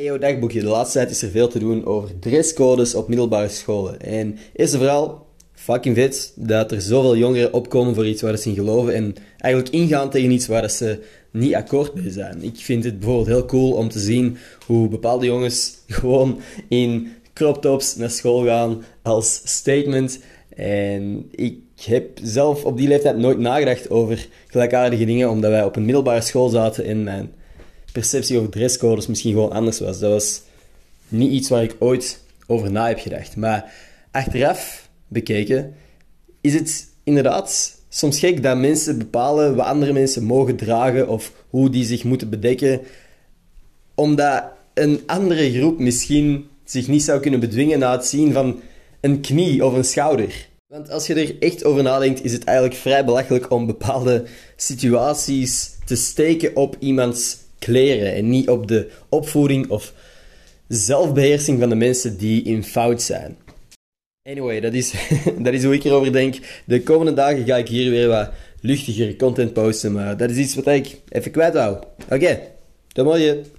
Yo, dagboekje. De laatste tijd is er veel te doen over dresscodes op middelbare scholen. En eerst en vooral, fucking vet dat er zoveel jongeren opkomen voor iets waar ze in geloven en eigenlijk ingaan tegen iets waar ze niet akkoord mee zijn. Ik vind het bijvoorbeeld heel cool om te zien hoe bepaalde jongens gewoon in crop tops naar school gaan als statement. En ik heb zelf op die leeftijd nooit nagedacht over gelijkaardige dingen, omdat wij op een middelbare school zaten en mijn perceptie over dresscodes misschien gewoon anders was. Dat was niet iets waar ik ooit over na heb gedacht. Maar achteraf bekeken is het inderdaad soms gek dat mensen bepalen wat andere mensen mogen dragen of hoe die zich moeten bedekken, omdat een andere groep misschien zich niet zou kunnen bedwingen na het zien van een knie of een schouder. Want als je er echt over nadenkt, is het eigenlijk vrij belachelijk om bepaalde situaties te steken op iemands kleren en niet op de opvoeding of zelfbeheersing van de mensen die in fout zijn. Anyway, dat is, dat is hoe ik erover denk. De komende dagen ga ik hier weer wat luchtiger content posten, maar dat is iets wat ik even kwijt wou. Oké, tot morgen.